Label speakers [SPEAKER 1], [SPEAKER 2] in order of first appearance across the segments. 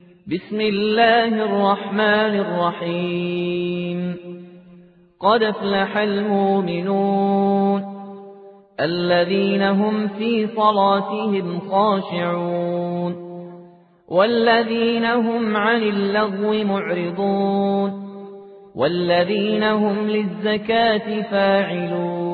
[SPEAKER 1] بسم الله الرحمن الرحيم. قد أفلح المؤمنون الذين هم في صلاتهم خاشعون والذين هم عن اللغو معرضون والذين هم للزكاة فاعلون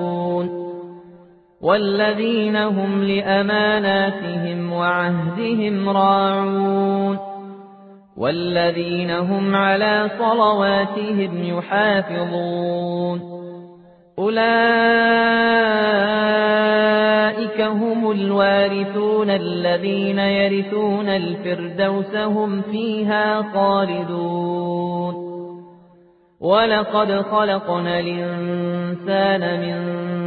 [SPEAKER 1] والذين هم لأماناتهم وعهدهم راعون والذين هم على صلواتهم يحافظون أولئك هم الوارثون الذين يرثون الفردوس هم فيها خالدون ولقد خلقنا الإنسان من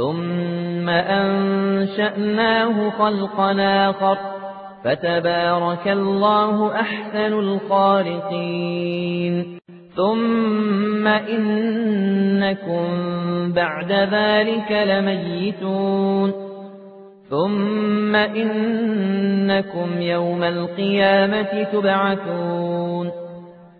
[SPEAKER 1] ثم أنشأناه خلقنا آخر فتبارك الله أحسن الخالقين ثم إنكم بعد ذلك لميتون ثم إنكم يوم القيامة تبعثون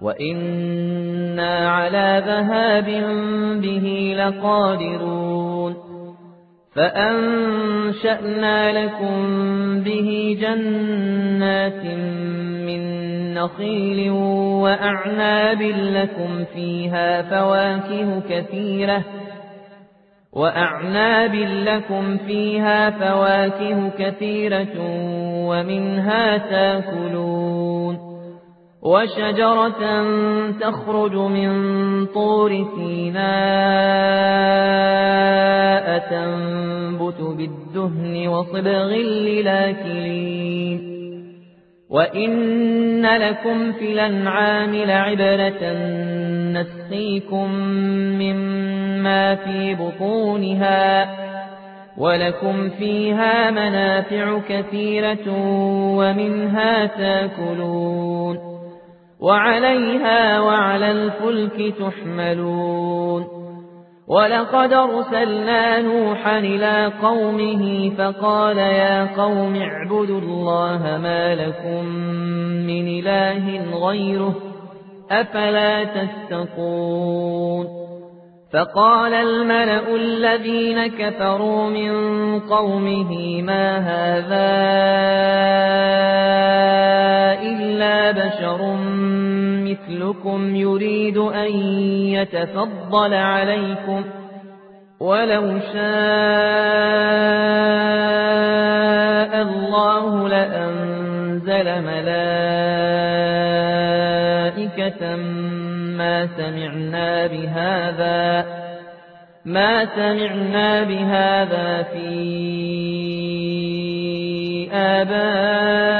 [SPEAKER 1] وإنا على ذهاب به لقادرون فأنشأنا لكم به جنات من نخيل وأعناب لكم فيها فواكه كثيرة وأعناب لكم فيها فواكه كثيرة ومنها تاكلون وشجرة تخرج من طور سيناء تنبت بالدهن وصبغ للاكلين. وإن لكم في الأنعام لعبرة نسقيكم مما في بطونها ولكم فيها منافع كثيرة ومنها تاكلون. وعليها وعلى الفلك تحملون. ولقد أرسلنا نوحا إلى قومه فقال يا قوم اعبدوا الله ما لكم من إله غيره أفلا تستقون فقال الملأ الذين كفروا من قومه ما هذا إلا بشر مثلكم يريد أن يتفضل عليكم ولو شاء الله لأنزل ملائكة ما سمعنا بهذا ما سمعنا بهذا في آبائنا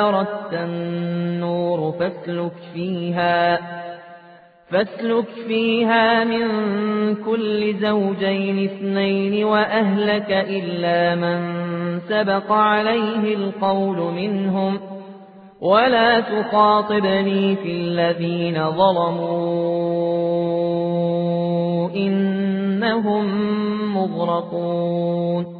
[SPEAKER 1] وفارت النور فاسلك فيها فاسلك فيها من كل زوجين اثنين وأهلك إلا من سبق عليه القول منهم. ولا تخاطبني في الذين ظلموا إنهم مغرقون.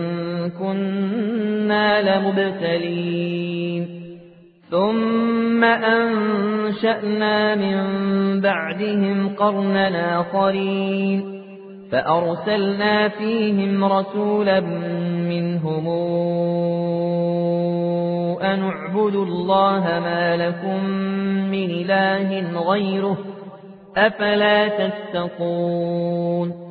[SPEAKER 1] كنا لمبتلين. ثم أنشأنا من بعدهم قرننا آخرين. فأرسلنا فيهم رسولا منهم أن اعبدوا الله ما لكم من إله غيره أفلا تتقون.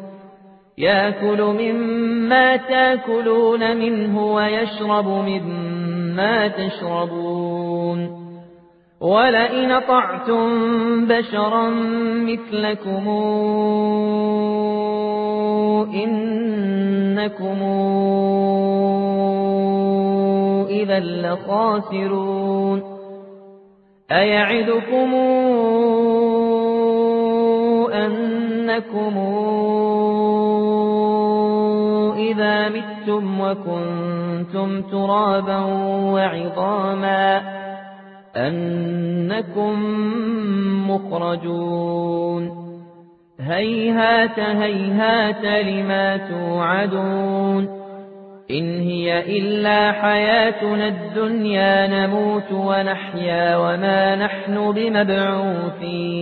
[SPEAKER 1] يأكل مما تاكلون منه ويشرب مما تشربون. ولئن طعتم بشرا مثلكم إنكم إذا لخاسرون. أيعدكم أنكم إذا متم وكنتم ترابا وعظاما أنكم مخرجون هيهات هيهات لما توعدون إن هي إلا حياتنا الدنيا نموت ونحيا وما نحن بمبعوثين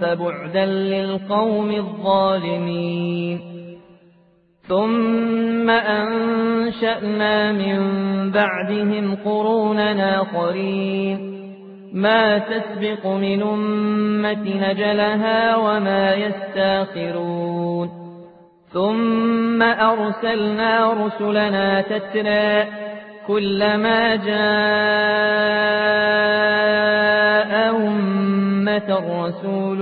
[SPEAKER 1] فبعدا للقوم الظالمين. ثم أنشأنا من بعدهم قروننا آخرين ما تسبق من أمة نجلها وما يستاخرون. ثم أرسلنا رسلنا تترى كلما جاء أمة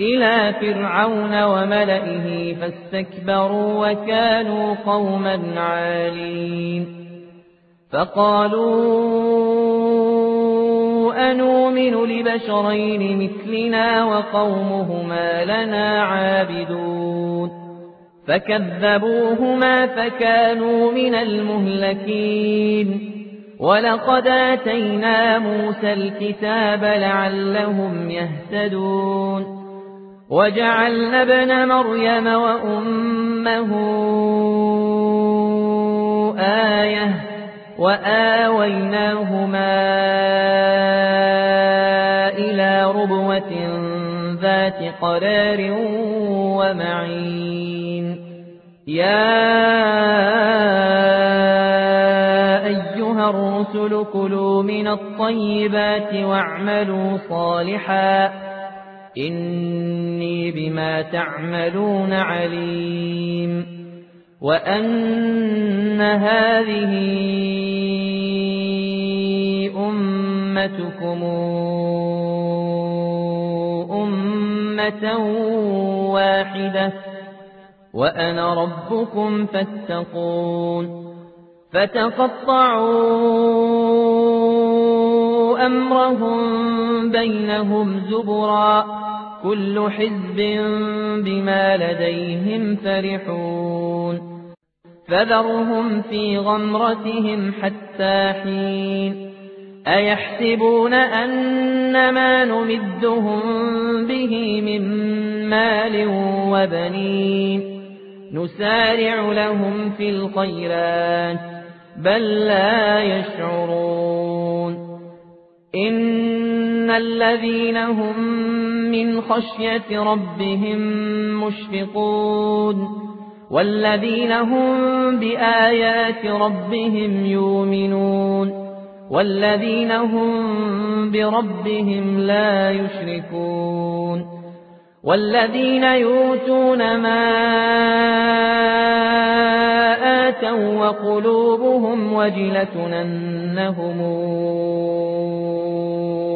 [SPEAKER 1] إلى فرعون وملئه فاستكبروا وكانوا قوما عالين. فقالوا أنؤمن لبشرين مثلنا وقومهما لنا عابدون. فكذبوهما فكانوا من المهلكين. ولقد آتينا موسى الكتاب لعلهم يهتدون. وجعلنا ابن مريم وأمه وآويناهما إلى ربوة ذات قرار ومعين. يا أيها الرسل كلوا من الطيبات واعملوا صالحا إني بما تعملون عليم وأن هذه أمتكم أمة واحدة وأنا ربكم فاتقون فتقطعوا أمرهم بينهم زبرا كل حزب بما لديهم فرحون فذرهم في غمرتهم حتى حين أيحسبون أن ما نمدهم به من مال وبنين نسارع لهم في الخيرات بل لا يشعرون الذين هم من خشية ربهم مشفقون والذين هم بآيات ربهم يؤمنون والذين هم بربهم لا يشركون والذين يؤتون ما آتوا وقلوبهم وجلة أنهم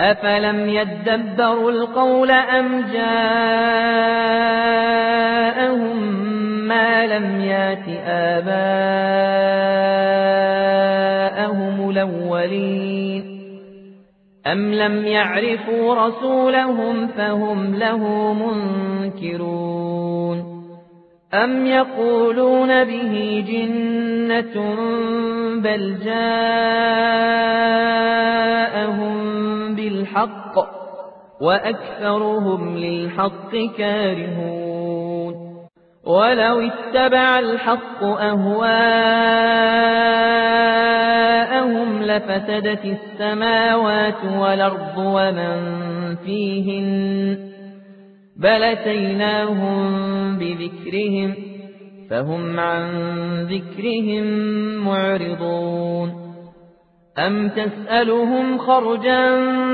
[SPEAKER 1] أفلم يدبروا القول أم جاءهم ما لم يات آباءهم الأولين أم لم يعرفوا رسولهم فهم له منكرون أم يقولون به جنة بل جاءهم وأكثرهم للحق كارهون. ولو اتبع الحق أهواءهم لفسدت السماوات والأرض ومن فيهن. بل أتيناهم بذكرهم فهم عن ذكرهم معرضون. أم تسألهم خرجا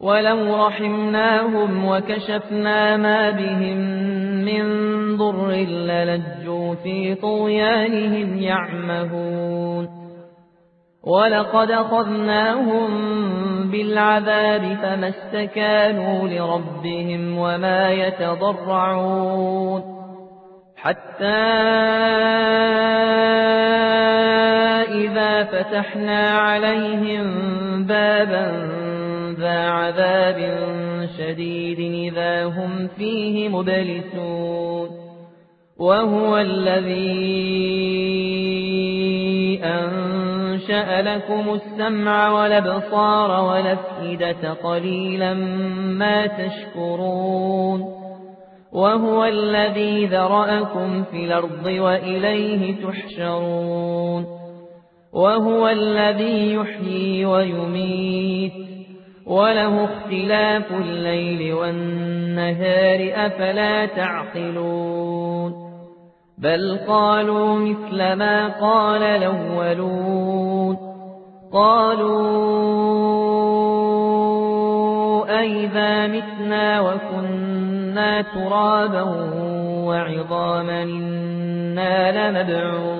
[SPEAKER 1] ولو رحمناهم وكشفنا ما بهم من ضر للجوا في طغيانهم يعمهون ولقد أخذناهم بالعذاب فما استكانوا لربهم وما يتضرعون حتى إذا فتحنا عليهم بابا ذا عذاب شديد إذا هم فيه مبلسون وهو الذي أنشأ لكم السمع والابصار والأفئدة قليلا ما تشكرون وهو الذي ذرأكم في الأرض وإليه تحشرون وهو الذي يحيي ويميت وله اختلاف الليل والنهار أفلا تعقلون بل قالوا مثل ما قال الأولون قالوا أئذا متنا وكنا ترابا وعظاما إنا لمبعوثون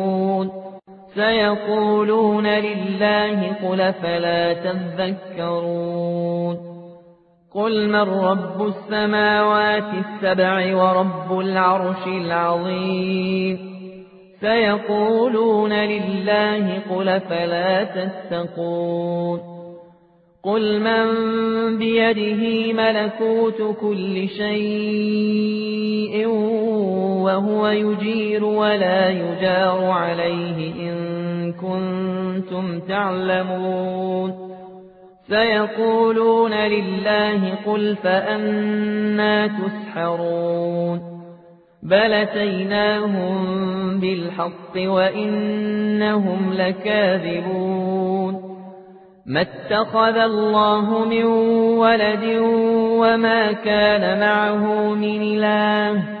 [SPEAKER 1] سيقولون لله قل فلا تذكرون قل من رب السماوات السبع ورب العرش العظيم سيقولون لله قل فلا تتقون قل من بيده ملكوت كل شيء وهو يجير ولا يجار عليه إن كنتم تعلمون سيقولون لله قل فأنا تسحرون بل اتيناهم بالحق وإنهم لكاذبون ما اتخذ الله من ولد وما كان معه من إله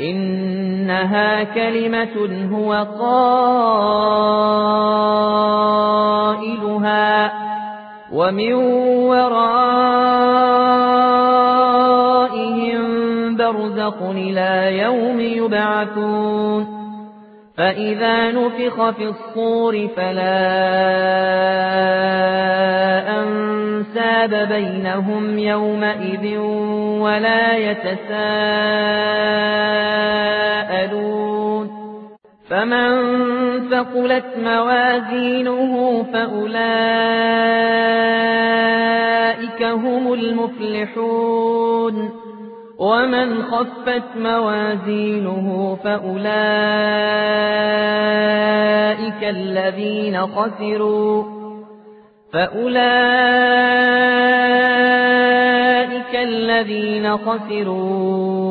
[SPEAKER 1] إنها كلمة هو قائلها ومن ورائهم برزق إلى يوم يبعثون فإذا نفخ في الصور فلا أنساب بينهم يومئذ ولا يتساءلون فمن ثقلت موازينه فأولئك هم المفلحون ومن خفت موازينه فأولئك الذين خسروا فأولئك أولئك الذين خسروا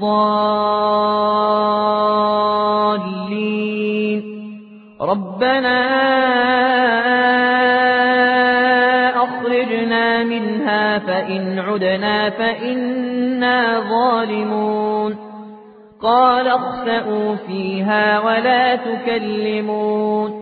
[SPEAKER 1] ضالين ربنا أخرجنا منها فإن عدنا فإنا ظالمون. قال اخسأوا فيها ولا تكلمون.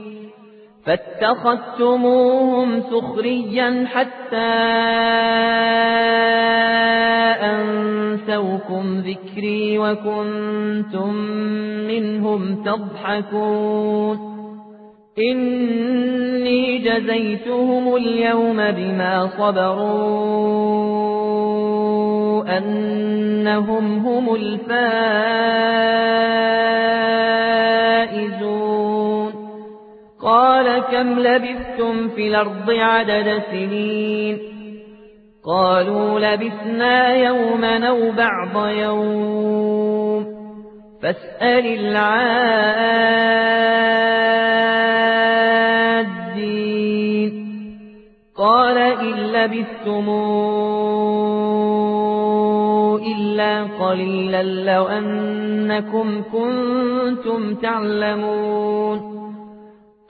[SPEAKER 1] فاتخذتموهم سخريا حتى أنسوكم ذكري وكنتم منهم تضحكون. إني جزيتهم اليوم بما صبروا أنهم هم الفائزون. كم لبثتم في الأرض عدد سنين قالوا لبثنا يوما أو بعض يوم فاسأل العادين قال إن لبثتم إلا قليلا لو أنكم كنتم تعلمون